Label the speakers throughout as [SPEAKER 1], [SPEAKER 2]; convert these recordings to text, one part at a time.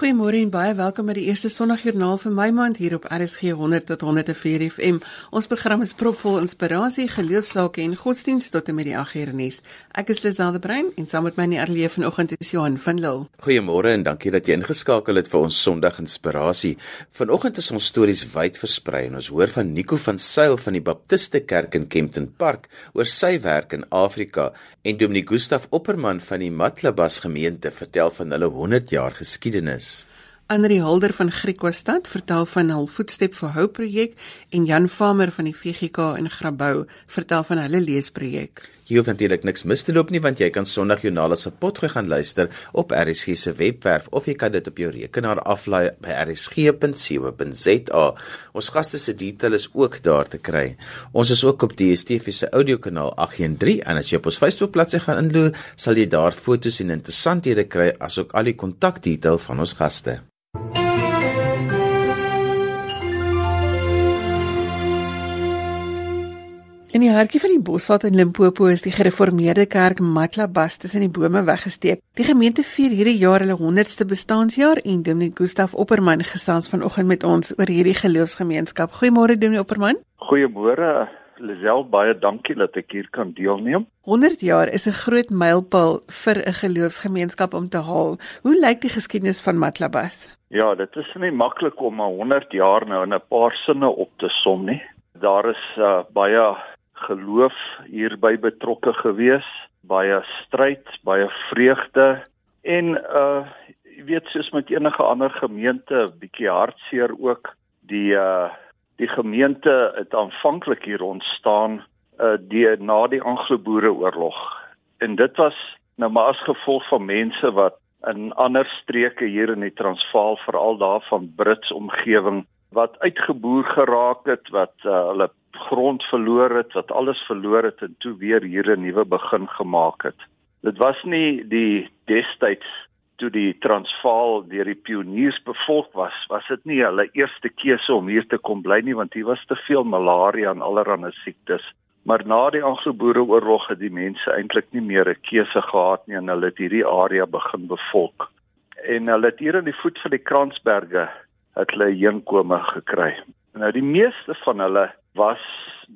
[SPEAKER 1] Goeiemôre en baie welkom by die eerste Sondagjoernaal vir my maand hier op RSG 100 tot 104 FM. Ons program is propvol inspirasie, geloofsake en godsdienst tot en met die 8 uur nuus. Ek is Liselde Brein en saam met my in die ateljee vanoggend is Johan van Lille.
[SPEAKER 2] Goeiemôre en dankie dat jy ingeskakel het vir ons Sondag inspirasie. Vanoggend is ons stories wyd versprei en ons hoor van Nico van Sail van die Baptiste Kerk in Kempton Park oor sy werk in Afrika en Dominee Gustaf Opperman van die Matlabas gemeente vertel van hulle 100 jaar geskiedenis is.
[SPEAKER 1] Andri Hulder van Griekostad vertel van hul Voetstep vir Hoop projek en Jan Farmer van die VGK in Grabouw vertel van hulle leesprojek.
[SPEAKER 2] Jy hoef natuurlik niks mis te loop nie want jy kan Sondag Journale se potgooi gaan luister op RSG se webwerf of jy kan dit op jou rekenaar aflaai by rsg.co.za. Ons gaste se detail is ook daar te kry. Ons is ook op die DSTV se audiokanaal 813 en as jy op ons Facebook bladsy gaan inloer, sal jy daar foto's en interessanthede kry asook al die kontakdetail van ons gaste.
[SPEAKER 1] In die hartjie van die Bosveld in Limpopo is die gereformeerde kerk Matlabas tussen die bome weggesteek. Die gemeente vier hierdie jaar hulle 100ste bestaanjaar en Dominee Gustaf Opperman gesels vanoggend met ons oor hierdie geloofsgemeenskap. Goeiemôre Dominee Opperman.
[SPEAKER 3] Goeiemôre Lisel, baie dankie dat ek hier kan deelneem.
[SPEAKER 1] 100 jaar is 'n groot mylpaal vir 'n geloofsgemeenskap om te haal. Hoe lyk die geskiedenis van Matlabas?
[SPEAKER 3] Ja, dit is nie maklik om 'n 100 jaar nou in 'n paar sinne op te som nie. Daar is uh, baie geloof hierby betrokke gewees, baie stryd, baie vreugde en uh jy weet soos met enige ander gemeente, bietjie hartseer ook. Die uh die gemeente het aanvanklik hier ontstaan uh die na die Anglo-Boereoorlog. En dit was nou maar as gevolg van mense wat in ander streke hier in die Transvaal veral daar van Brits omgewing wat uitgeboer geraak het wat uh, hulle grond verloor het, wat alles verloor het en toe weer hier 'n nuwe begin gemaak het. Dit was nie die destyds toe die Transvaal deur die pioniers bevolk was, was dit nie hulle eerste keuse om hier te kom bly nie want hier was te veel malaria en allerlei siektes. Maar na die Anglo-Boereoorlog het die mense eintlik nie meer 'n keuse gehad nie en hulle het hierdie area begin bevolk. En hulle het hier in die voet van die Kransberge het hulle heenkome gekry. Nou die meeste van hulle was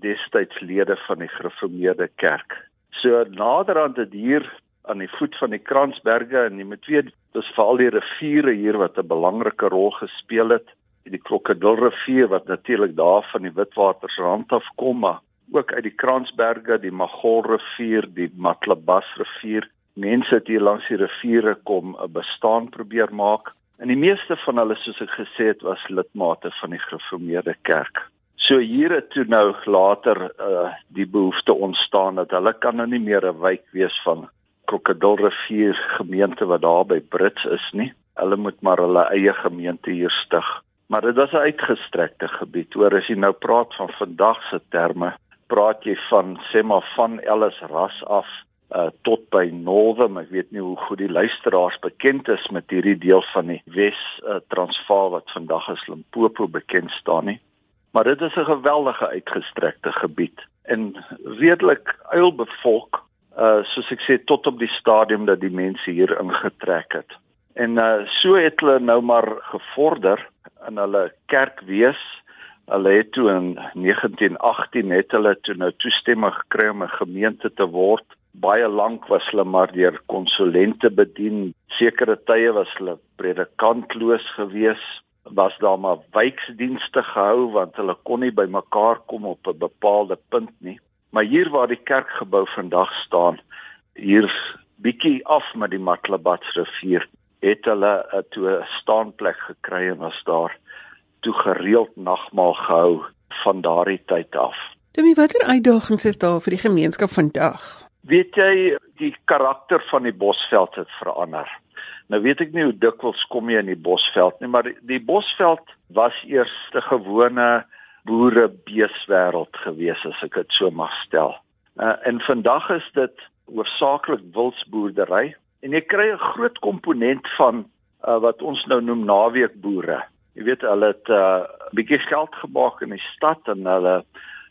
[SPEAKER 3] destyds lede van die gereformeerde kerk. So naderhand het hier aan die voet van die Kransberge en jy moet weet dis veral die riviere hier wat 'n belangrike rol gespeel het. Die Krokodilrivier wat natuurlik daar van die Witwatersrand af kom, maar ook uit die Kransberge, die Magolrivier, die Matlabasrivier. Mense het hier langs die riviere kom 'n bestaan probeer maak. En die meeste van hulle soos ek gesê het was lidmate van die gereformeerde kerk. So hier het toe nou later uh die behoefte ontstaan dat hulle kan nou nie meer 'n wijk wees van Krokodilrivier gemeente wat daar by Brits is nie. Hulle moet maar hulle eie gemeente hier stig. Maar dit was 'n uitgestrekte gebied. Hoor as jy nou praat van vandag se terme, praat jy van sê maar van Ellis ras af uh tot by Northern. Ek weet nie hoe goed die luisteraars bekend is met hierdie deel van die Wes uh, Transvaal wat vandag as Limpopo bekend staan nie maar dit is 'n geweldige uitgestrekte gebied en redelik uilbevolk uh soos ek sê tot op die stadium dat die mense hier ingetrek het. En uh so het hulle nou maar gevorder in hulle kerkwees. Hulle het toe in 1918 net hulle toe nou toestemming gekry om 'n gemeente te word. Baie lank was hulle maar deur konsulente bedien. Sekere tye was hulle predikantloos geweest was daar maar wijksdienste gehou want hulle kon nie by mekaar kom op 'n bepaalde punt nie. Maar hier waar die kerkgebou vandag staan, hier bietjie af met die Matlabats rivier, het hulle 'n toe staanplek gekry en was daar toe gereeld nagmaal gehou van daardie tyd af.
[SPEAKER 1] Demi, watter uitdagings is daar vir die gemeenskap vandag?
[SPEAKER 3] Weet jy, die karakter van die Bosveld het verander. Nou weet ek nie hoe dikwels kom jy in die Bosveld nie, maar die, die Bosveld was eers 'n gewone boere beeswêreld gewees as ek dit so mag stel. Uh, en vandag is dit hoofsaaklik wildsboerdery en jy kry 'n groot komponent van uh, wat ons nou noem naweekboere. Jy weet hulle het 'n uh, bietjie geld gemaak in die stad en hulle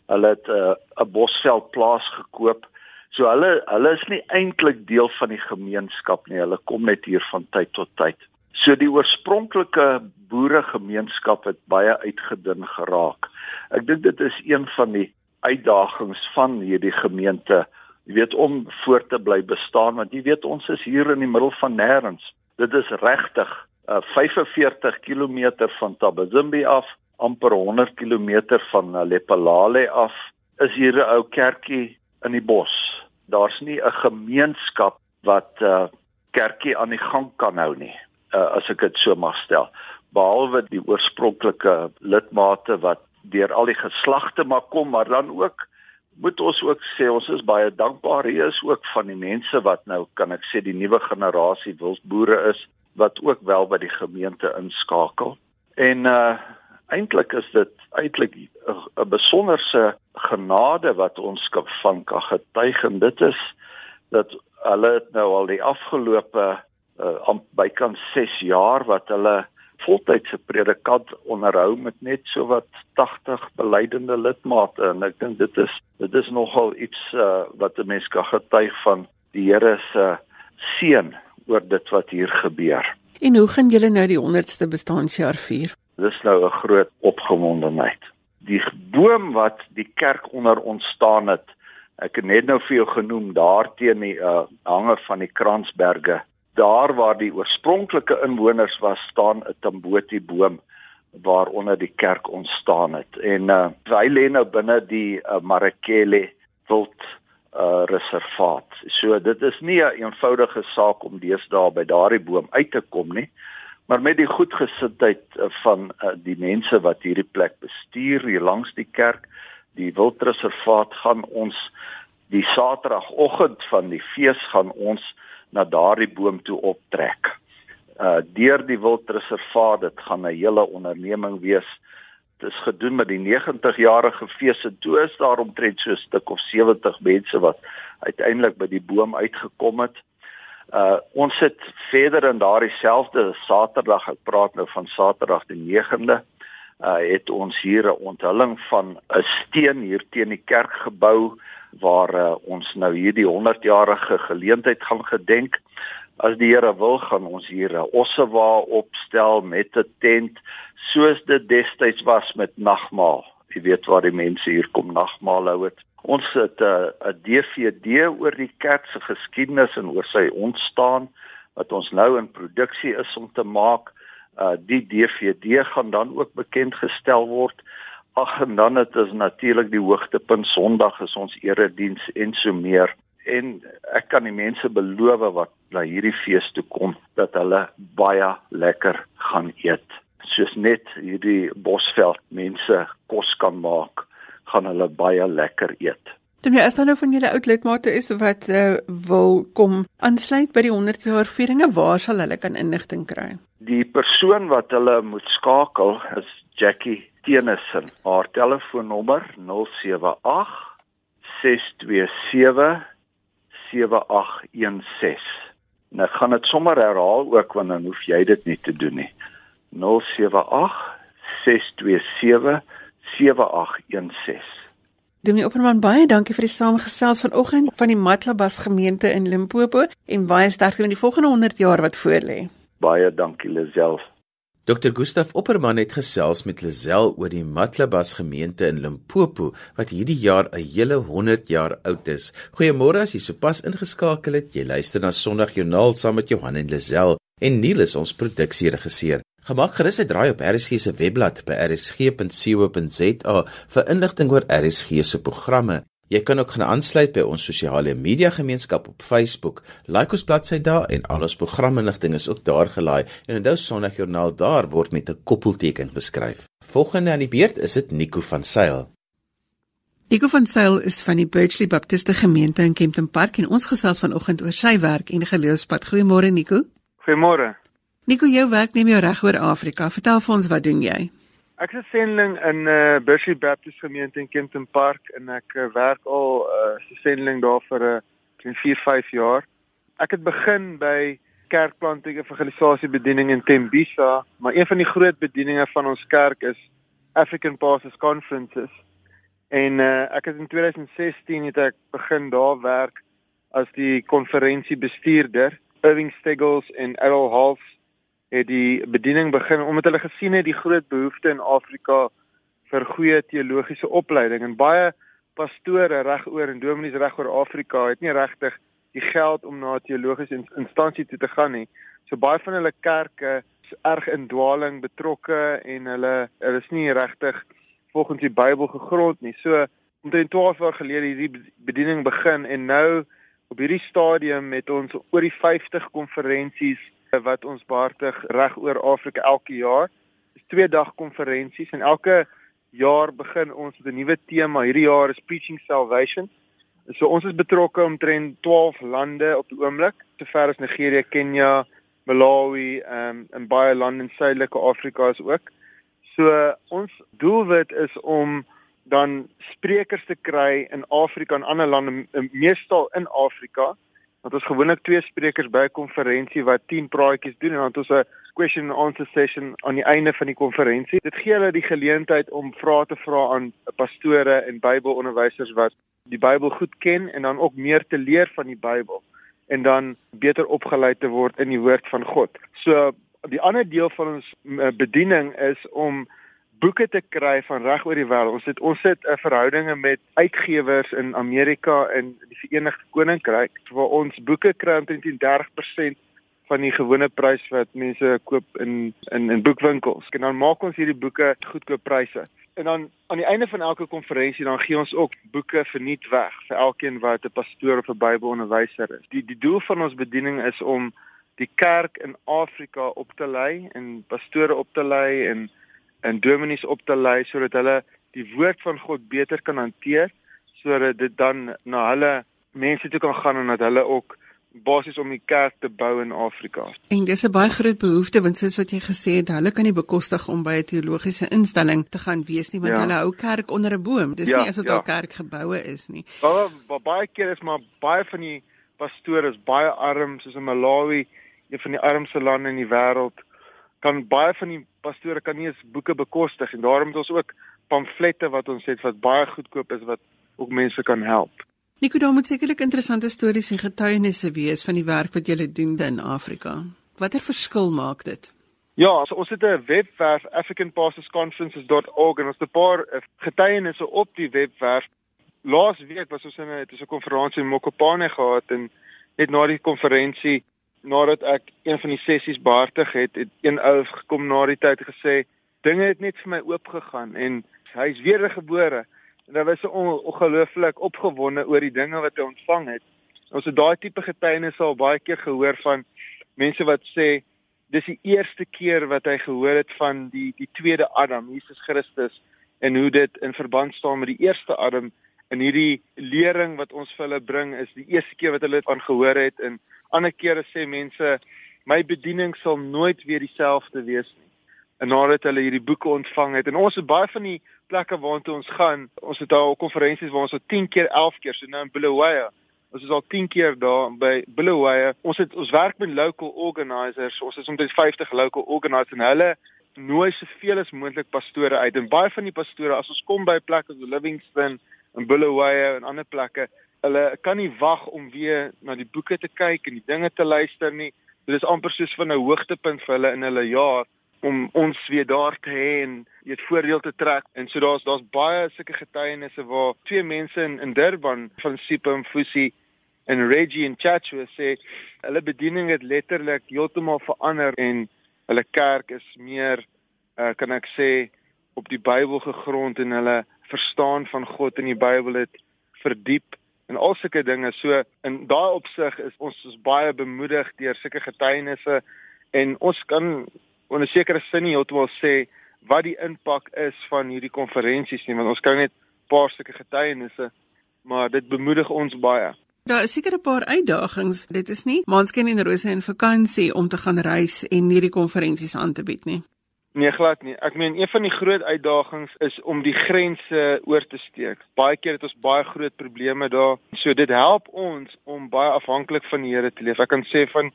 [SPEAKER 3] hulle het 'n uh, bosveld plaas gekoop So hulle hulle is nie eintlik deel van die gemeenskap nie. Hulle kom net hier van tyd tot tyd. So die oorspronklike boeregemeenskap het baie uitgedun geraak. Ek dink dit is een van die uitdagings van hierdie gemeente jy weet om voort te bly bestaan want jy weet ons is hier in die middel van nêrens dit is regtig uh, 45 km van Tabazimbi af amper 100 km van uh, Lepalale af is hier 'n ou kerkie in die bos. Daar's nie 'n gemeenskap wat uh, kerkie aan die gang kan hou nie uh, as ek dit so mag stel. Behalwe die oorspronklike lidmate wat deur al die geslagte maar kom maar dan ook moet ons ook sê ons is baie dankbaar. Hier is ook van die mense wat nou kan ek sê die nuwe generasie wildboere is wat ook wel by die gemeente inskakel. En uh eintlik is dit eintlik 'n besonderse genade wat ons kan van kan getuig en dit is dat hulle nou al die afgelope uh, bykans 6 jaar wat hulle voltydse predikant onderhou met net so wat 80 belydende lidmate en ek dink dit is dit is nogal iets uh, wat 'n mens kan getuig van die Here se seën oor dit wat hier gebeur.
[SPEAKER 1] En hoe gaan julle nou die 100ste bestaanjaar vier?
[SPEAKER 3] Dis nou 'n groot opgewondenheid. Die boom wat die kerk onder ontstaan het, ek het net nou vir jou genoem daar teen die uh, hange van die Kransberge daar waar die oorspronklike inwoners was staan 'n tamboti boom waaronder die kerk ontstaan het en uh, hy lê nou binne die uh, Marakele wild uh, reservaat. So dit is nie 'n eenvoudige saak om deesdae by daardie boom uit te kom nie, maar met die goedgesindheid uh, van uh, die mense wat hierdie plek bestuur hier langs die kerk, die wildreservaat gaan ons die Saterdagoggend van die fees gaan ons na daardie boom toe optrek. Uh deur die wildreservaat, dit gaan 'n hele onderneming wees. Dit is gedoen met die 90-jarige fees en toe is daar omtrent so 'n stuk of 70 mense wat uiteindelik by die boom uitgekom het. Uh ons sit verder in daardie selfde Saterdag, ek praat nou van Saterdag die 9de, uh het ons hier 'n onthulling van 'n steen hier teen die kerk gebou waar uh, ons nou hierdie 100-jarige geleentheid gaan gedenk. As die Here wil, gaan ons hier 'n ossewa opstel met 'n tent soos dit destyds was met nagmaal. Jy weet waar die mense hier kom nagmaal hou het. Ons het 'n uh, 'n DVD oor die kerk se geskiedenis en oor sy ontstaan wat ons nou in produksie is om te maak. Uh die DVD gaan dan ook bekend gestel word. Ag en dan het ons natuurlik die hoogtepunt Sondag is ons erediens en so meer en ek kan die mense beloof wat na hierdie fees toe kom dat hulle baie lekker gaan eet. Soos net hierdie Bosveld mense kos kan maak, gaan hulle baie lekker eet.
[SPEAKER 1] Dan as dan nou van julle oud lidmate is wat uh, wil kom aansluit by die 100 jaar vieringe, waar sal hulle kan inligting kry?
[SPEAKER 3] Die persoon wat hulle moet skakel is Jackie Tenison. Haar telefoonnommer 078 627 7816. Nou gaan dit sommer herhaal ook want dan hoef jy dit nie te doen nie. 078 627 7816.
[SPEAKER 1] Dominee Opperman baie dankie vir die samegesels vanoggend van die Matlabas gemeente in Limpopo en baie sterkte met die volgende 100 jaar wat voorlê.
[SPEAKER 3] Baie dankie Lisel.
[SPEAKER 2] Dr Gustaf Opperman het gesels met Lisel oor die Matlabas gemeente in Limpopo wat hierdie jaar 'n hele 100 jaar oud is. Goeiemôre as jy sopas ingeskakel het. Jy luister na Sondagjoernaal saam met Johan en Lisel en Niels ons produksieregisseur. Gemaak gerus 'n draai op RSG se webblad by rsg.co.za vir inligting oor RSG se programme. Jy kan ook gaan aansluit by ons sosiale media gemeenskap op Facebook. Like ons bladsy daar en al ons programinligting is ook daar gelaai. En onthou Sondagjoernaal daar word met 'n koppelteken geskryf. Volgende aan die beurt is dit Nico van Sail.
[SPEAKER 1] Nico van Sail is van die Birchley Baptiste Gemeente in Kempton Park en ons gesels vanoggend oor sy werk en geloofspad. Goeiemôre Nico.
[SPEAKER 4] Goeiemôre.
[SPEAKER 1] Nico, jou werk neem jou reg oor Afrika. Vertel vir ons wat doen jy?
[SPEAKER 4] Ek is 'n sendeling in uh, Bushie Baptist Gemeente in Kempton Park en ek uh, werk al as uh, 'n sendeling daar vir 'n uh, 4, 5 jaar. Ek het begin by kerkplanting en evangelisasie bediening in Tembisa, maar een van die groot bedieninge van ons kerk is African Pastors Conferences. En uh, ek het in 2016 het ek begin daar werk as die konferensiebestuurder, Irving Steggles en Errol Half het die bediening begin omdat hulle gesien het die groot behoefte in Afrika vir goeie teologiese opleiding en baie pastore regoor en dominees regoor Afrika het nie regtig die geld om na 'n teologiese instansie toe te gaan nie. So baie van hulle kerke is erg in dwaling betrokke en hulle hulle is nie regtig volgens die Bybel gegrond nie. So omtrent 12 jaar gelede hierdie bediening begin en nou op hierdie stadium met ons oor die 50 konferensies wat ons behartig reg oor Afrika elke jaar. Dis twee dag konferensies en elke jaar begin ons met 'n nuwe tema. Hierdie jaar is Preaching Salvation. So ons is betrokke omtrent 12 lande op die oomblik, sover as Nigerië, Kenia, Malawi, ehm um, en baie lande in Suidelike Afrika is ook. So ons doelwit is om dan sprekers te kry in Afrika en ander lande, meestal in Afrika want ons gewoonlik twee sprekers by 'n konferensie wat 10 praatjies doen en dan het ons 'n question and answer session aan die einde van die konferensie. Dit gee hulle die geleentheid om vrae te vra aan pastore en Bybelonderwysers wat die Bybel goed ken en dan ook meer te leer van die Bybel en dan beter opgelei te word in die woord van God. So die ander deel van ons eh, bediening is om boeke te kry van reg oor die wêreld. Ons het ons het 'n uh, verhoudinge met uitgewers in Amerika en die Verenigde Koninkryk waar ons boeke kry omtrent 30% van die gewone prys wat mense koop in in in boekwinkels. En dan maak ons hierdie boeke goedkoop pryse. En dan aan die einde van elke konferensie dan gee ons ook boeke verniet weg vir elkeen wat 'n pastoor of 'n Bybelonderwyser is. Die die doel van ons bediening is om die kerk in Afrika op te lei en pastore op te lei en en dominees op te lei sodat hulle die woord van God beter kan hanteer sodat dit dan na hulle mense toe kan gaan en dat hulle ook basies om die kerk te bou in Afrika.
[SPEAKER 1] En dis 'n baie groot behoefte want soos wat jy gesê het, hulle kan nie bekostig om by 'n teologiese instelling te gaan wees nie want ja. hulle hou kerk onder 'n boom. Dis ja, nie asof ja. daar kerkgeboue is nie.
[SPEAKER 4] Baie ba, baie keer is maar baie van die pastore is baie arm soos in Malawi, een van die armste lande in die wêreld kan baie van die pastore kan nie eens boeke bekostig en daarom het ons ook pamflette wat ons het wat baie goedkoop is wat ook mense kan help.
[SPEAKER 1] Nico, daar moet sekerlik interessante stories en getuienisse wees van die werk wat julle doen in Afrika. Watter verskil maak dit?
[SPEAKER 4] Ja, so ons het 'n webwerf africanpastorsconferences.org en ons het 'n paar eh, getuienisse op die webwerf. Laas week was ons in 'n 'n konferensie in Mokopane gehad en net na die konferensie nadat ek een van die sessies behartig het, het een ou gekom na die tyd gesê dinge het net vir my oopgegaan en hy's weer gebore. En hy was so ongelooflik opgewonde oor die dinge wat hy ontvang het. Ons het daai tipe getuienis al baie keer gehoor van mense wat sê dis die eerste keer wat hy gehoor het van die die tweede Adam, Jesus Christus en hoe dit in verband staan met die eerste Adam en hierdie lering wat ons vir hulle bring is die eerste keer wat hulle dit aangehoor het en ander kere sê mense my bediening sal nooit weer dieselfde wees nie. En nadat hulle hierdie boeke ontvang het en ons het baie van die plekke waartoe ons gaan, ons het al konferensies waar ons al 10 keer, 11 keer so nou in Bulawayo. Ons is al 10 keer daar by Bulawayo. Ons het ons werk met local organisers. Ons is omtrent 50 local organisers en hulle nooi soveel as moontlik pastore uit. En baie van die pastore as ons kom by plekke soos Livingston en Bulawayo en ander plekke, hulle kan nie wag om weer na die boeke te kyk en die dinge te luister nie. Dit is amper soos van 'n hoogtepunt vir hulle in hulle jaar om ons weer daar te hê en dit voordeel te trek. En so daar's daar's baie sulke getuienisse waar twee mense in, in Durban van Sipho Fusi en Reggie en Chachu sê hulle bediening het letterlik heeltemal verander en hulle kerk is meer uh, kan ek sê op die Bybel gegrond en hulle verstaan van God in die Bybel het verdiep en al sulke dinge. So in daai opsig is ons is baie bemoedig deur sulke getuienisse en ons kan op 'n sekere sin nie heeltemal sê wat die impak is van hierdie konferensies nie, want ons kry net 'n paar sulke getuienisse, maar dit bemoedig ons baie.
[SPEAKER 1] Daar is seker 'n paar uitdagings. Dit is nie maansken en rose en vakansie om te gaan reis en hierdie konferensies aan te bied nie.
[SPEAKER 4] Nee, glad nie. Ek meen een van die groot uitdagings is om die grense oor te steek. Baie keer het ons baie groot probleme daar. So dit help ons om baie afhanklik van die Here te leef. Ek kan sê van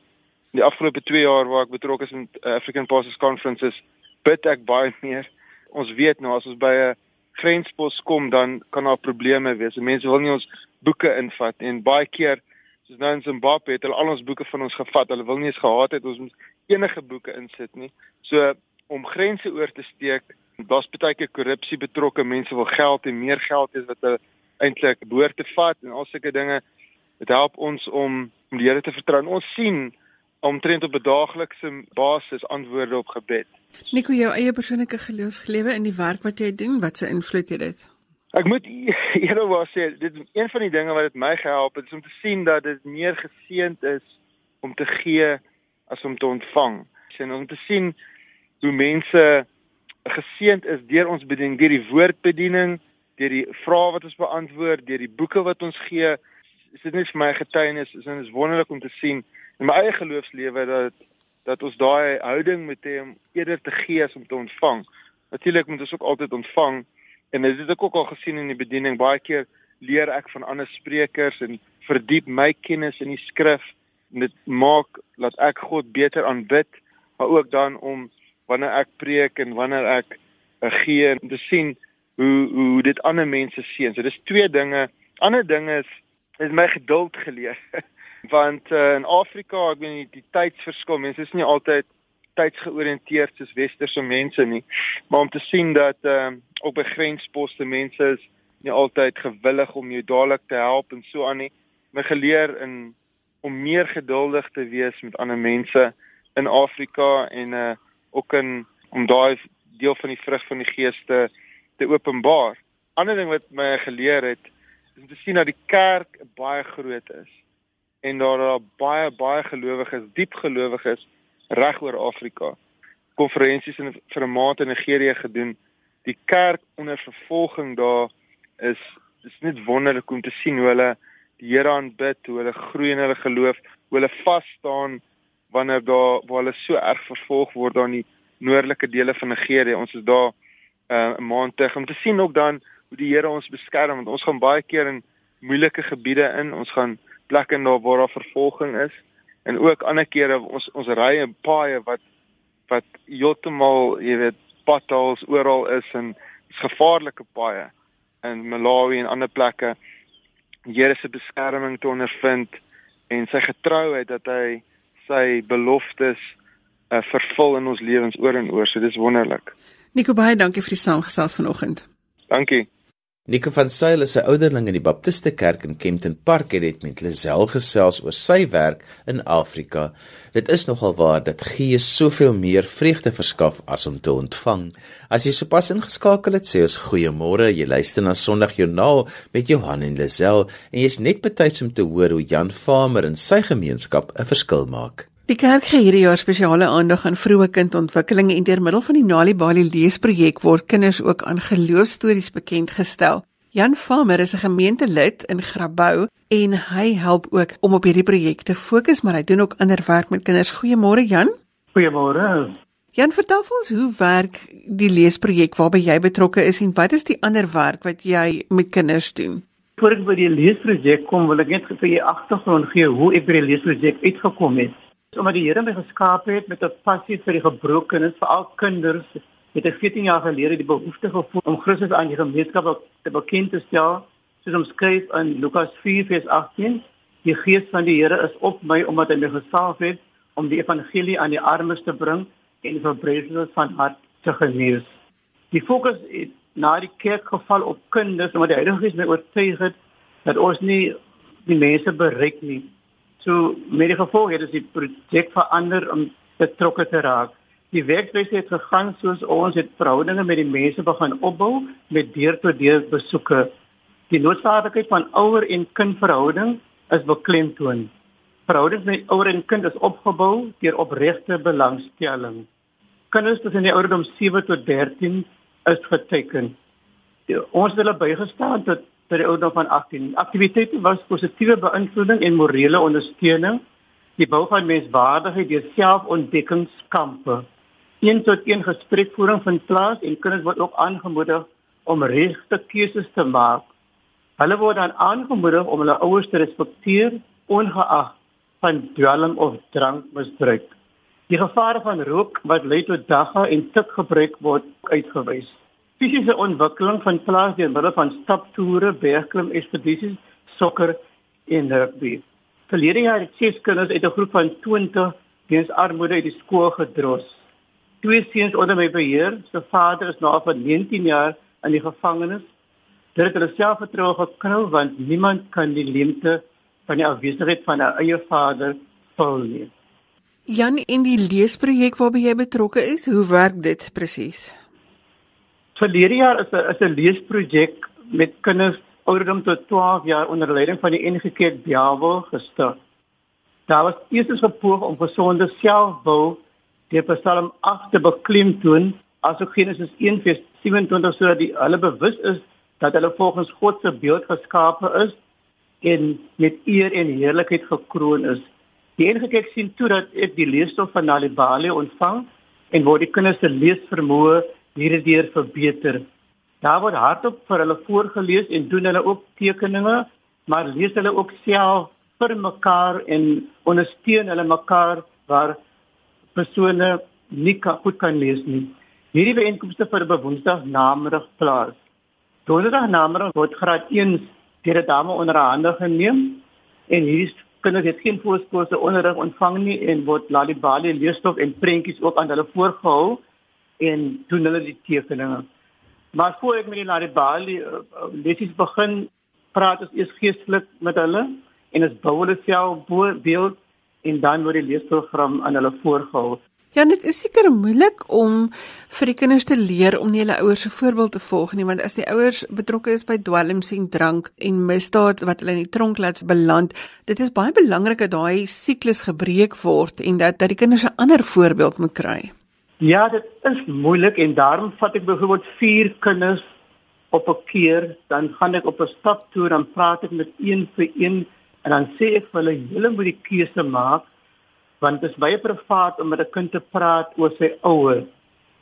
[SPEAKER 4] die afgelope 2 jaar waar ek betrokke is in African Pastors Conferences, bid ek baie meer. Ons weet nou as ons by 'n grenspos kom, dan kan daar probleme wees. Mense wil nie ons boeke invat en baie keer soos nou in Zimbabwe het hulle al ons boeke van ons gevat. Hulle wil nie eens gehad het ons enige boeke insit nie. So om grense oor te steek, daar's baie keer korrupsie betrokke, mense wil geld en meer geld is wat hulle eintlik behoort te vat en al sulke dinge. Dit help ons om om die Here te vertrou. Ons sien omtrent op 'n daaglikse basis antwoorde op gebed.
[SPEAKER 1] Nico, jou eie persoonlike geloofsgelewe in die werk wat jy doen, wat se invloed het dit?
[SPEAKER 4] Ek moet eerlikwaar sê, dit is een van die dinge wat dit my gehelp het, is om te sien dat dit meer geseënd is om te gee as om te ontvang. Sien om te sien hoe mense geseënd is deur ons bediening, deur die woordbediening, deur die vrae wat ons beantwoord, deur die boeke wat ons gee. Is dit net vir my getuienis, is dit is wonderlik om te sien in my eie geloofslewe dat dat ons daai houding met hom eerder te gee as om te ontvang. Natuurlik moet ons ook altyd ontvang en dit het ek ook al gesien in die bediening baie keer leer ek van ander sprekers en verdiep my kennis in die skrif en dit maak dat ek God beter aanbid maar ook dan om wanneer ek preek en wanneer ek uh, gee om te sien hoe hoe dit ander mense sien. So dis twee dinge. Ander dinge is is my geduld geleer. want uh, in Afrika, ek weet nie die tydsverskil, mense is nie altyd tydsgeoriënteerd soos westerse mense nie. Maar om te sien dat ehm uh, op 'n grensposte mense is nie altyd gewillig om jou dadelik te help en so aan nie. My geleer in om meer geduldig te wees met ander mense in Afrika en uh ook in om daai deel van die vrug van die gees te te openbaar. Ander ding wat my geleer het is om te sien dat die kerk baie groot is en daar daar baie baie gelowiges, diep gelowiges reg oor Afrika. Konferensies in vir 'n maand in Nigerië gedoen. Die kerk onder vervolging daar is is net wonderlik om te sien hoe hulle die Here aanbid, hoe hulle groei in hulle geloof, hoe hulle vas staan wanneer daar waar hulle so erg vervolg word daar in die noordelike dele van Nigerië. Ons is daar uh, 'n uh, maand terug om te sien ook dan hoe die Here ons beskerm want ons gaan baie keer in moeilike gebiede in. Ons gaan plekke na waar daar vervolging is en ook ander kere ons ons ry in paaie wat wat heeltemal, jy weet, padtals oral is en is gevaarlike paaie in Malawi en ander plekke. Here se beskerming te ondervind en sy getrouheid dat hy sy beloftes uh, vervul in ons lewens oor en oor. So dis wonderlik.
[SPEAKER 1] Nico baie dankie vir die saamgesels vanoggend.
[SPEAKER 4] Dankie.
[SPEAKER 2] Nico van Sail is 'n ouderling in die Baptiste Kerk in Kempton Park en het met Lisel gesels oor sy werk in Afrika. Dit is nogal waar dat Gees soveel meer vreugde verskaf as om te ontvang. As jy sopas ingeskakel het, sê ons goeiemôre. Jy luister na Sondagjoernaal met Johan en Lisel en jy's net betyds om te hoor hoe Jan Farmer in sy gemeenskap 'n verskil maak.
[SPEAKER 1] Die kerk gee hierdie jaar spesiale aandag aan vroeë kindontwikkeling en deur middel van die Nali Bali leesprojek word kinders ook aan geloofstories bekend gestel. Jan Farmer is 'n gemeentelid in Grabouw en hy help ook om op hierdie projek te fokus, maar hy doen ook ander werk met kinders. Goeiemôre Jan.
[SPEAKER 5] Goeiemôre.
[SPEAKER 1] Jan, vertel vir ons hoe werk die leesprojek waarby jy betrokke is en wat is die ander werk wat jy met kinders doen?
[SPEAKER 5] Voor ek by die leesprojek kom, wil ek net vir julle agtergrond gee hoe ek by die leesprojek uitgekom het omdat die Here my geskaap het met 'n passie vir die gebrokenes, veral kinders, het ek 14 jaar gelede die behoefte gevoel om Christus aan die gemeenskap te bekend te stel, soos omskryf in Lukas 4:18. Die Gees van die Here is op my omdat hy my gesalf het om die evangelie aan die armes te bring en die verbreedes van hart te genees. Die fokus het na die kerk geval op kinders, omdat die Heilige Gees my oortuig het dat ons nie die mense bereik nie So met die gevolg het die projek verander om betrokke te raak. Die werkwyse het gegaan soos ons het verhoudinge met die mense begin opbou met deur-tot-deur besoeke. Die noodsaaklikheid van ouer en kind verhouding is beklemtoon. Verhoudings met ouer en kind is opgebou deur opregte belangstelling. Kinders tussen die ouderdom 7 tot 13 is geteken. Ons het hulle bygestaan tot by die ouderdom van 18. Aktiwiteite was positiewe beïnvloeding en morele ondersteuning, die bou van menswaardigheid deur selfontdekkingskampe. Een tot een gesprekvoering vind plaas en kinders word ook aangemoedig om regte keuses te maak. Hulle word dan aangemoedig om hulle ouers te respekteer ongeag van dwelm of drankmisbruik. Die gevare van rook wat lei tot dagga en tikgebruik word uitgewys. Fisiese ontwikkeling van plaas deur middel van staptoere, bergklim ekspedisies, sokker en rugby. Verlede jaar het ses kinders uit 'n groep van 20 weens armoede uit die skool gedros. Twee seuns onder my beheer, se vader is nou vir 19 jaar in die gevangenis. Dit het hulle selfvertroue geknou want niemand kan die leemte van die afwesigheid van 'n eie vader vul nie.
[SPEAKER 1] Jan, in die leesprojek waarby jy betrokke is, hoe werk dit presies?
[SPEAKER 5] Verlede jaar is 'n is 'n leesprojek met kinders ouderdom tot 12 jaar onder leiding van die NG Kerk Bjawel gestig. Daar was eers 'n poging om gesonde selfbou deur Psalm 8 te beklemtoon, asook Genesis 1:27 sodat hulle bewus is dat hulle volgens God se beeld geskape is en met eer en heerlikheid gekroon is. Die kyk sien toe dat ek die leesstof van Nalibali ontvang en word die kinders se leesvermoë hierdeur verbeter. Daar word hardop vir hulle voorgeles en doen hulle ook tekeninge, maar lees hulle ook self vir mekaar en ondersteun hulle mekaar waar persone nie kan, goed kan lees nie. Hierdie byeenkomste vir Woensdag namiddag plaas. Donderdag namiddag word graad 1 deur 'n dame onder hande geneem en hierdie kinders het geen voorskoolse onderrig ontvang nie en word lalibali leesstof en prentjies ook aan hulle voorgehou en doen hulle die tekeninge. Maar voor ek met die lalibali uh, uh, lesies begin, praat ons eers geestelik met hulle en dit bou hulle self beeld en dan word die leesprogram aan hulle voorgehou.
[SPEAKER 1] Ja, dit is seker moeilik om vir die kinders te leer om nie hulle ouers se voorbeeld te volg nie, want as die ouers betrokke is by dwelms en drank en misdaad wat hulle in die tronk laat beland, dit is baie belangrik dat daai siklus gebreek word en dat dat die kinders 'n ander voorbeeld moet kry.
[SPEAKER 5] Ja, dit is moeilik en daarom vat ek byvoorbeeld 4 kinders op 'n keer, dan gaan ek op 'n stap toe en praat ek met een vir een En dan sê ek vir hulle, julle moet die keuse maak want dit is baie privaat om met 'n kind te praat oor sy ouers.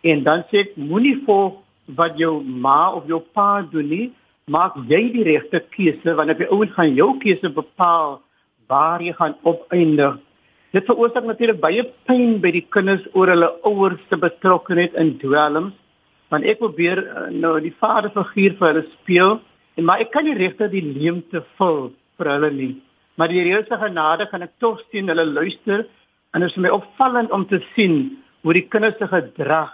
[SPEAKER 5] En dan sê ek, moenie volg wat jou ma of jou pa doen nie, maak jy die regte keuse want op die ouens gaan jou keuse bepaal waar jy gaan opeindig. Dit veroorsaak natuurlik baie pyn by die kinders oor hulle ouers se betrokkeheid in dwelms. Want ek probeer uh, nou die vaderfiguur vir hulle speel en maar ek kan nie regtig die leemte vul vir hulle nie maar die Here se genade kan ek tog sien hulle luister en dit is my opvallend om te sien hoe die kinders se gedrag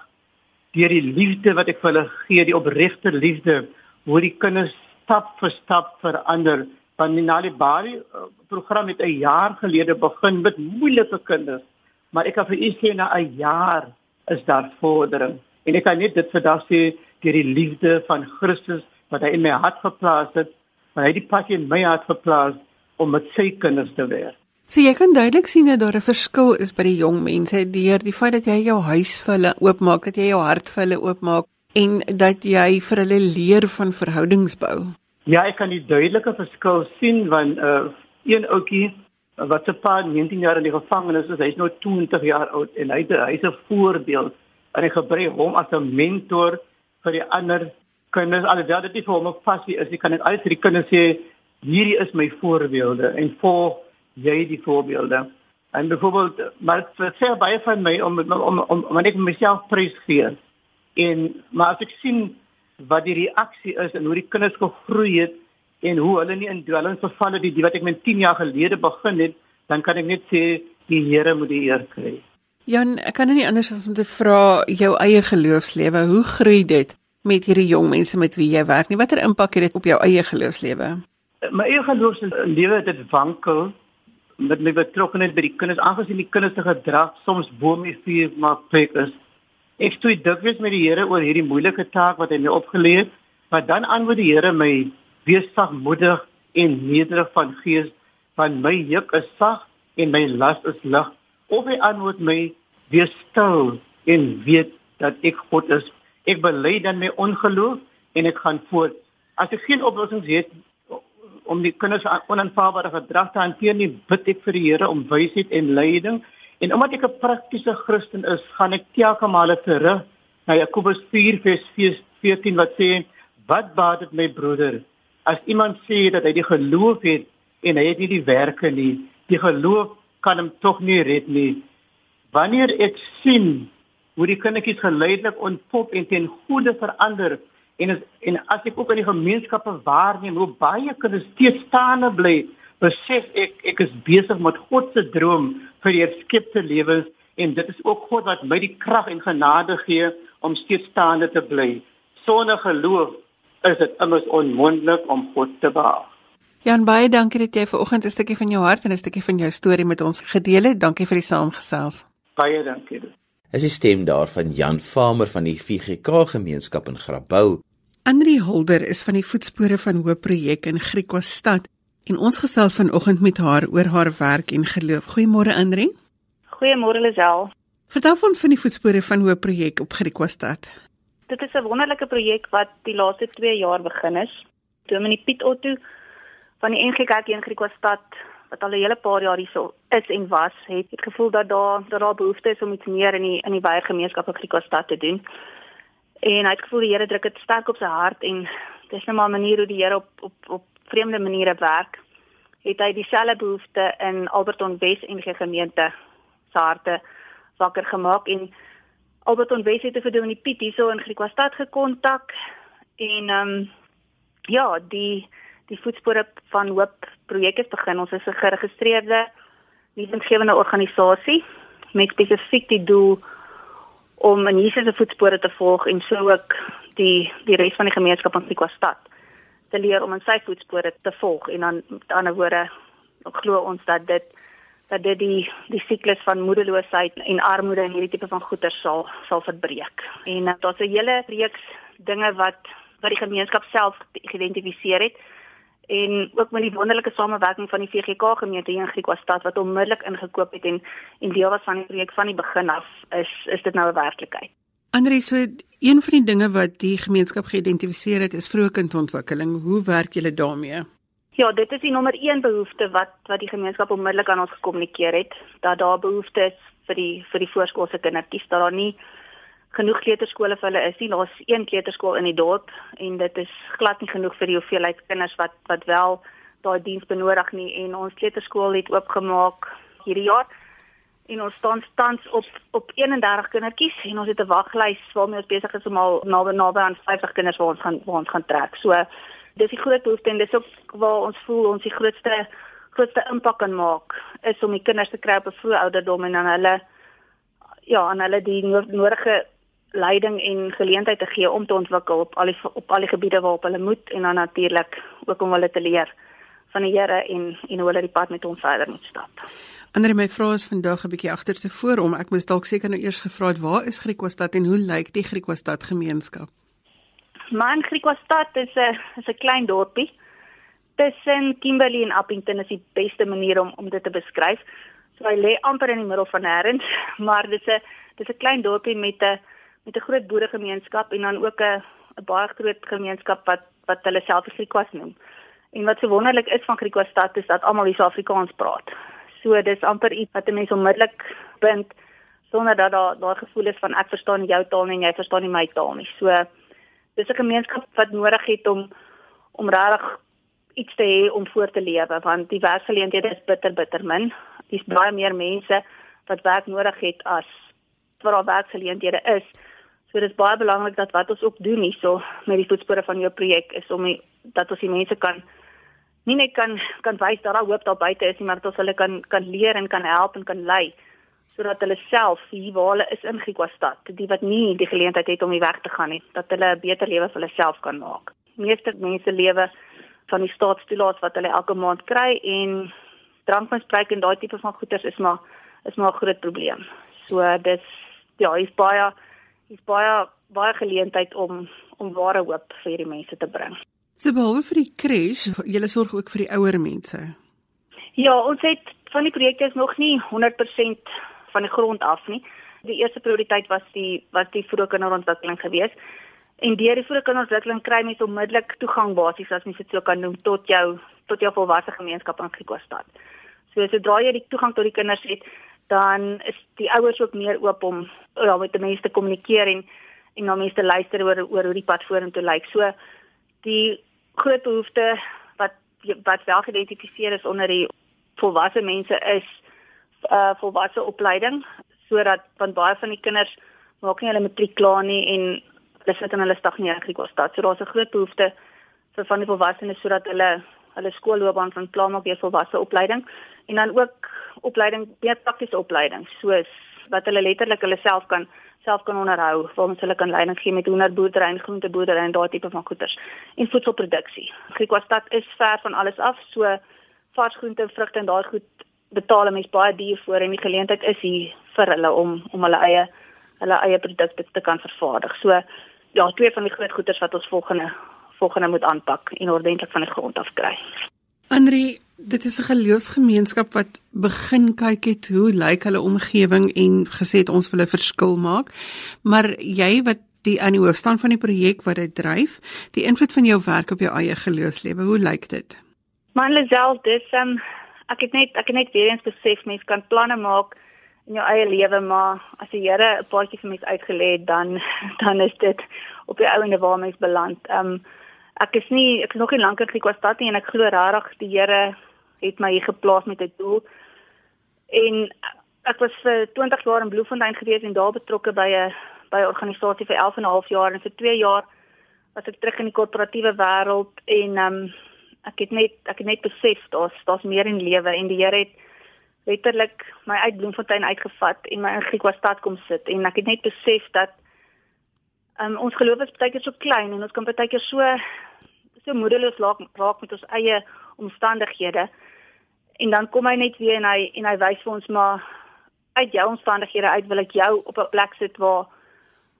[SPEAKER 5] deur die liefde wat ek vir hulle gee, die opregte liefde, hoe die kinders stap vir stap verander. Van die Nalibari uh, program het 'n jaar gelede begin met moeilike kinders, maar ek kan vir u sê na 'n jaar is daar vordering. En ek kan net dit vandag sê deur die liefde van Christus wat hy in my hart geplaas het, wat hy die passie in my hart geplaas om met sy kinders te werk.
[SPEAKER 1] So jy kan duidelik sien dat daar 'n verskil is by die jong mense deur die feit dat jy jou huis vir hulle oopmaak, dat jy jou hart vir hulle oopmaak en dat jy vir hulle leer van verhoudings bou.
[SPEAKER 5] Ja, ek kan die duidelike verskil sien want uh een ouetjie wat se pa 19 jaar in die gevangenis is, hy's nou 20 jaar oud en hy hy's 'n voorbeeld en ek gebruik hom as 'n mentor vir die ander kinders. Alhoewel dit nie vir hom 'n passie is, ek kan net al die kinders sê hierdie is my voorbeelde en volg jy die voorbeelde. En byvoorbeeld maar dit sê baie van my om om om, om wanneer ek myself prys gee. En maar as ek sien wat die reaksie is en hoe die kinders gegroei het en hoe hulle nie in dwelms verval het die, die wat ek met 10 jaar gelede begin het, dan kan ek net sê die Here moet die eer kry.
[SPEAKER 1] Jan, ek kan nie anders as om te vra jou eie geloofslewe, hoe groei dit met hierdie jong mense met wie jy werk nie? Watter impak het dit op jou eie geloofslewe?
[SPEAKER 5] my eie geloofslewe dit wankel met my betrokkeheid by die kinders aangesien die kinders se gedrag soms bo my vuur maar pek is ek stoei dikwels met die Here oor hierdie moeilike taak wat hy my opgelê het maar dan antwoord die Here my wees sagmoedig en nederig van gees want my juk is sag en my las is lig of hy antwoord my wees stil en weet dat ek God is ek bely dan my ongeloof en ek gaan voort as ek geen oplossings het om die kinders onaanvaarbare gedrag te hanteer nie, bid ek vir die Here om wysheid en leiding. En omdat ek 'n praktiese Christen is, gaan ek telke male terug na Jakobus 4:14 wat sê: "Wat baat dit my broeder as iemand sê dat hy die geloof het en hy het nie die werke nie? Die geloof kan hom tog nie red nie." Wanneer ek sien hoe die kindertjies geleidelik ontpop en ten goeie verander, En as, en as ek ook in die gemeenskappe waarneem hoe baie kinders steeds staande bly besef ek ek is besig met God se droom vir die geskepte lewens en dit is ook God wat my die krag en genade gee om steeds staande te bly. Sonder geloof is dit immers onmoontlik om God te behaag.
[SPEAKER 1] Jan baie dankie dat jy vanoggend 'n stukkie van jou hart en 'n stukkie van jou storie met ons gedeel het. Dankie vir die saamgesels.
[SPEAKER 5] Baie dankie.
[SPEAKER 2] Is die stem daarvan Jan Farmer van die VGK gemeenskap in Grabouw.
[SPEAKER 1] Andri Holder is van die voetspore van Hoop projek in Griekwastad en ons gesels vanoggend met haar oor haar werk en geloof. Goeiemôre Andri.
[SPEAKER 6] Goeiemôre Lisel.
[SPEAKER 1] Vertel ons van die voetspore van Hoop projek op Griekwastad.
[SPEAKER 6] Dit is 'n wonderlike projek wat die laaste 2 jaar begin is. Dominee Piet Otto van die NG Kerk in Griekwastad wat al 'n hele paar jaar hierso is en was, het het gevoel dat daar dat daar behoefte is om iets meer in die in die baie gemeenskap in Griekwastad te doen. En hy het gevoel die Here druk dit sterk op sy hart en dis net maar 'n manier hoe die Here op op op vreemde maniere werk. Het hy dieselfde behoefte in Alberton Wes NG gemeente se harte wakker gemaak en Alberton Wes het te verdoen die Piet hierso in Griekwastad gekontak en ehm um, ja, die die voetspore van Hoop projek het begin. Ons is 'n geregistreerde lewensgewende organisasie met spesifiek die doel om in Jesus se voetspore te volg en so ook die die res van die gemeenskap in Sikwastad te leer om in sy voetspore te volg en dan met ander woorde glo ons dat dit dat dit die die siklus van moedeloosheid en armoede en hierdie tipe van goeder sal sal verbreek. En uh, daar's 'n hele reeks dinge wat wat die gemeenskap self geïdentifiseer het en ook met die wonderlike samewerking van die VGK gemeente hier in Griekwastad wat onmiddellik ingekoop het en en deel was van die projek van die begin af is is dit nou 'n werklikheid.
[SPEAKER 1] Andre, so een van die dinge wat die gemeenskap geïdentifiseer het is vroeë kindontwikkeling. Hoe werk julle daarmee?
[SPEAKER 6] Ja, dit is die nommer 1 behoefte wat wat die gemeenskap onmiddellik aan ons gekommunikeer het dat daar behoeftes is vir die vir die voorskoolse kindertjies dat daar nie genoeg kleuterskole vir hulle is nie. Daar's een kleuterskool in die dorp en dit is glad nie genoeg vir die hoeveelheid kinders wat wat wel daai diens benodig nie en ons kleuterskool het oopgemaak hierdie jaar en ons staan tans op op 31 kindertjies en ons het 'n waglys waarmee ons besig is om al naby naby aan 50 kinders waar ons gaan waar ons gaan trek. So dis die groot behoefte en dis ook waar ons voel ons die grootste grootste impak kan maak is om die kinders te kry op 'n vroeë ouderdom en dan hulle ja, aan hulle die nodige leiding en geleentheid te gee om te ontwikkel op al die op al die gebiede waarop hulle moet en dan natuurlik ook om hulle te leer van die Here en en hoe hulle die pad met hom verder moet stap.
[SPEAKER 1] Ander my vrae is vandag 'n bietjie agter te voor om ek moes dalk seker nou eers gevra het waar is Griekwastad en hoe lyk die Griekwastad gemeenskap?
[SPEAKER 6] Man Griekwastad is 'n is 'n klein dorpie tussen Kimberley en Appington is die beste manier om om dit te beskryf. So hy lê amper in die middel van nêrens, maar dis 'n dis 'n klein dorpie met 'n met 'n groot boeregemeenskap en dan ook 'n 'n baie groot gemeenskap wat wat hulle self Griekwas noem. En wat so wonderlik is van Griekwastad is dat almal hier Afrikaans praat. So dis amper iets wat 'n mens onmiddellik bind sonder dat daar daar gevoel is van ek verstaan nie jou taal nie en jy verstaan nie my taal nie. So dis 'n gemeenskap wat nodig het om om regtig iets te hê om voort te lewe want die werksgeleenthede is bitter bitter min. Dis baie meer mense wat werk nodig het as wat daar werksgeleenthede is. So dit is baie belangrik dat wat ons ook doen hierso met die voetspore van jou projek is om die, dat ons die mense kan nie net kan kan wys dat daar hoop daar buite is nie, maar dat ons hulle kan kan leer en kan help en kan lei sodat hulle self hier waar hulle is in Griquastad, die wat nie die geleentheid het om hier weg te gaan nie, dat hulle 'n beter lewe vir hulle self kan maak. Meeste mense lewe van die staatstoelaat wat hulle elke maand kry en drankmisbruik en daai tipe van goederes is maar is maar 'n groot probleem. So dis ja, hier's baie is baie baie geleentheid om om ware hoop vir hierdie mense te bring.
[SPEAKER 1] So behalwe vir die crash, julle sorg ook vir die ouer mense.
[SPEAKER 6] Ja, ons het van die projekte is nog nie 100% van die grond af nie. Die eerste prioriteit was die was die vroeë kinderontwikkeling geweest. En deur die vroeë kinderontwikkeling kry mense onmiddellik toegang basies as mens dit so kan noem tot jou tot jou volwasse gemeenskap in Griekostad. So sodra jy die toegang tot die kinders het, dan is die ouers ook meer oop om ja, met die mense te kommunikeer en en na mense te luister oor oor hoe die pad vorentoe lyk. So die groot behoefte wat wat wel geïdentifiseer is onder die volwasse mense is uh volwasse opleiding sodat van baie van die kinders maak nie hulle matriek klaar nie en hulle sit in hulle stagneringsklas. So daar's 'n groot behoefte vir van die volwassenes sodat hulle hulle skoolloopbaan van klaar maak deur volwasse opleiding en dan ook opleiding, meer praktiese opleiding soos wat hulle letterlik hulle self kan self kan onderhou, waar ons hulle kan leiding gee met hoenderboerdery en groenteboerdery en daardie tipe van goederes en voedselproduksie. Griekstad is ver van alles af, so vars groente en vrugte en daai goed betaal mense baie duur vir en die geleentheid is hier vir hulle om om hulle eie hulle eie produkte te kan vervaardig. So ja, twee van die groot goederes wat ons volgende volgende moet aanpak en ordentlik van die grond af kry.
[SPEAKER 1] Andri, dit is 'n geloofsgemeenskap wat begin kyk het hoe lyk hulle omgewing en gesê het ons wil 'n verskil maak. Maar jy wat die aan die hoofstaan van die projek wat dit dryf, die invloed van jou werk op jou eie geloofslewe, hoe lyk dit?
[SPEAKER 6] Man Lazel, dis um ek het net ek het net weer eens besef mense kan planne maak in jou eie lewe, maar as die Here 'n paadjie vir mens uitgelê het, dan dan is dit op die ouende waar mens beland. Um ek is nie ek is nog nie lank in Griekstad nie en ek glo regtig die Here het my hier geplaas met 'n doel. En ek was vir 20 jaar in Bloemfontein gewees en daar betrokke by 'n by 'n organisasie vir 11 en 'n half jaar en vir 2 jaar was ek terug in die korporatiewe wêreld en um ek het net ek het net besef daar's daar's meer in lewe en die Here het letterlik my uit Bloemfontein uitgevat en my in Griekstad kom sit en ek het net besef dat um, ons geloof is baie keer so klein en ons kan baie keer so so moedeloos raak, raak met ons eie omstandighede. En dan kom hy net weer en hy en hy wys vir ons maar uit jou omstandighede uit wil ek jou op 'n plek sit waar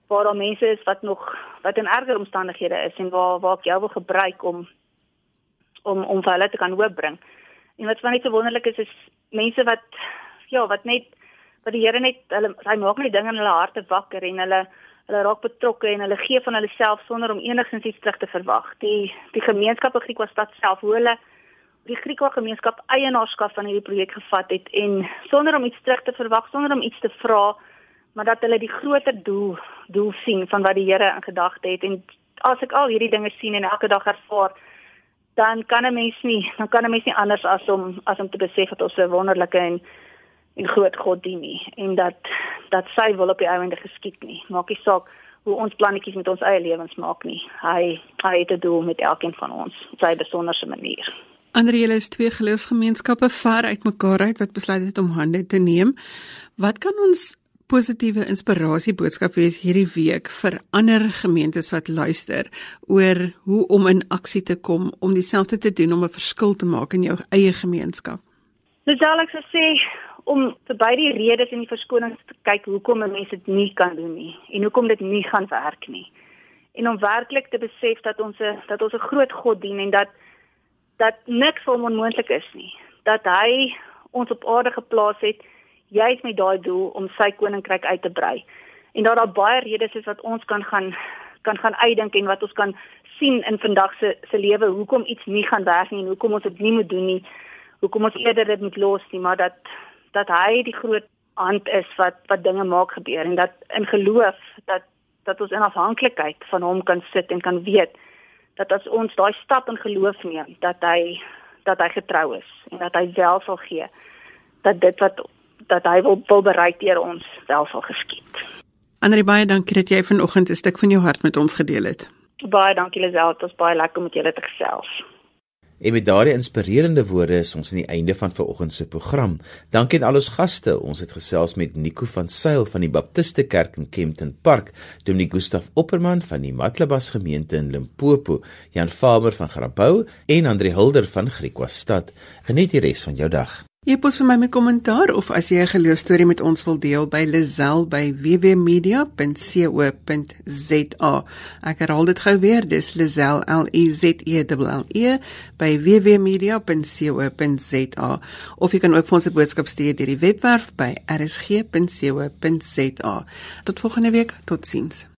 [SPEAKER 6] waar daar mense is wat nog wat in erger omstandighede is en waar waar ek jou wil gebruik om om om vir hulle te kan hoopbring. En wat van net so wonderlik is is mense wat ja, wat net wat die Here net hulle hy maak net dinge in hulle harte wakker en hulle hulle raak betrokke en hulle gee van hulle self sonder om enigsins iets terug te verwag. Die die gemeenskap in Griekwastad self hoe hulle die Griekwa gemeenskap eienaarskap van hierdie projek gevat het en sonder om iets terug te verwag, sonder om iets te vra, maar dat hulle die groter doel doel sien van wat die Here in gedagte het en as ek al hierdie dinge sien en elke dag ervaar dan kan 'n mens nie dan kan 'n mens nie anders as om as om te besef dat ons 'n wonderlike en en groot God dien nie en dat dat sy wil op die einde geskied nie. Maak nie saak hoe ons plannetjies met ons eie lewens maak nie. Hy hy het 'n doel met elkeen van ons op sy besonderse manier.
[SPEAKER 1] Ander julle is twee geloofsgemeenskappe ver uit mekaar uit wat besluit het om hande te neem. Wat kan ons positiewe inspirasie boodskap wees hierdie week vir ander gemeentes wat luister oor hoe om in aksie te kom om dieselfde te doen om 'n verskil te maak in jou eie gemeenskap?
[SPEAKER 6] Dis aleks sê om verby die redes en die verskonings te kyk hoekom mense dit nie kan doen nie en hoekom dit nie gaan werk nie. En om werklik te besef dat ons 'n dat ons 'n groot God dien en dat dat niks vir hom onmoontlik is nie. Dat hy ons op aarde geplaas het juis met daai doel om sy koninkryk uit te brei. En dat daar baie redes is wat ons kan gaan kan gaan uitdink en wat ons kan sien in vandag se se lewe hoekom iets nie gaan werk nie en hoekom ons dit nie moet doen nie. Hoekom ons eerder dit moet los nie, maar dat dat hy die groot hand is wat wat dinge maak gebeur en dat in geloof dat dat ons in afhanklikheid van hom kan sit en kan weet dat as ons daai stap in geloof neem dat hy dat hy getrou is en dat hy wel sal gee dat dit wat dat hy wil, wil bereik deur ons wel sal geskied.
[SPEAKER 1] Andri baie dankie dat jy vanoggend 'n stuk van jou hart met ons gedeel het.
[SPEAKER 6] Baie dankie Lisel, dit was baie lekker om met julle te gesels.
[SPEAKER 2] En met daardie inspirerende woorde is ons aan die einde van vanoggend se program. Dankie aan al ons gaste. Ons het gesels met Nico van Sail van die Baptiste Kerk in Kempton Park, Dominee Gustaf Opperman van die Matlabas gemeente in Limpopo, Jan Farmer van Grabouw en Andre Hilder van Griekwastad. Geniet die res van jou dag.
[SPEAKER 1] Jy pos vir my met kommentaar of as jy 'n geloostorie met ons wil deel by Lazel by www.media.co.za. Ek herhaal dit gou weer, dis Lazel L E Z E L E by www.media.co.za. Of jy kan ook vir ons 'n boodskap stuur deur die webwerf by rsg.co.za. Tot volgende week, totsiens.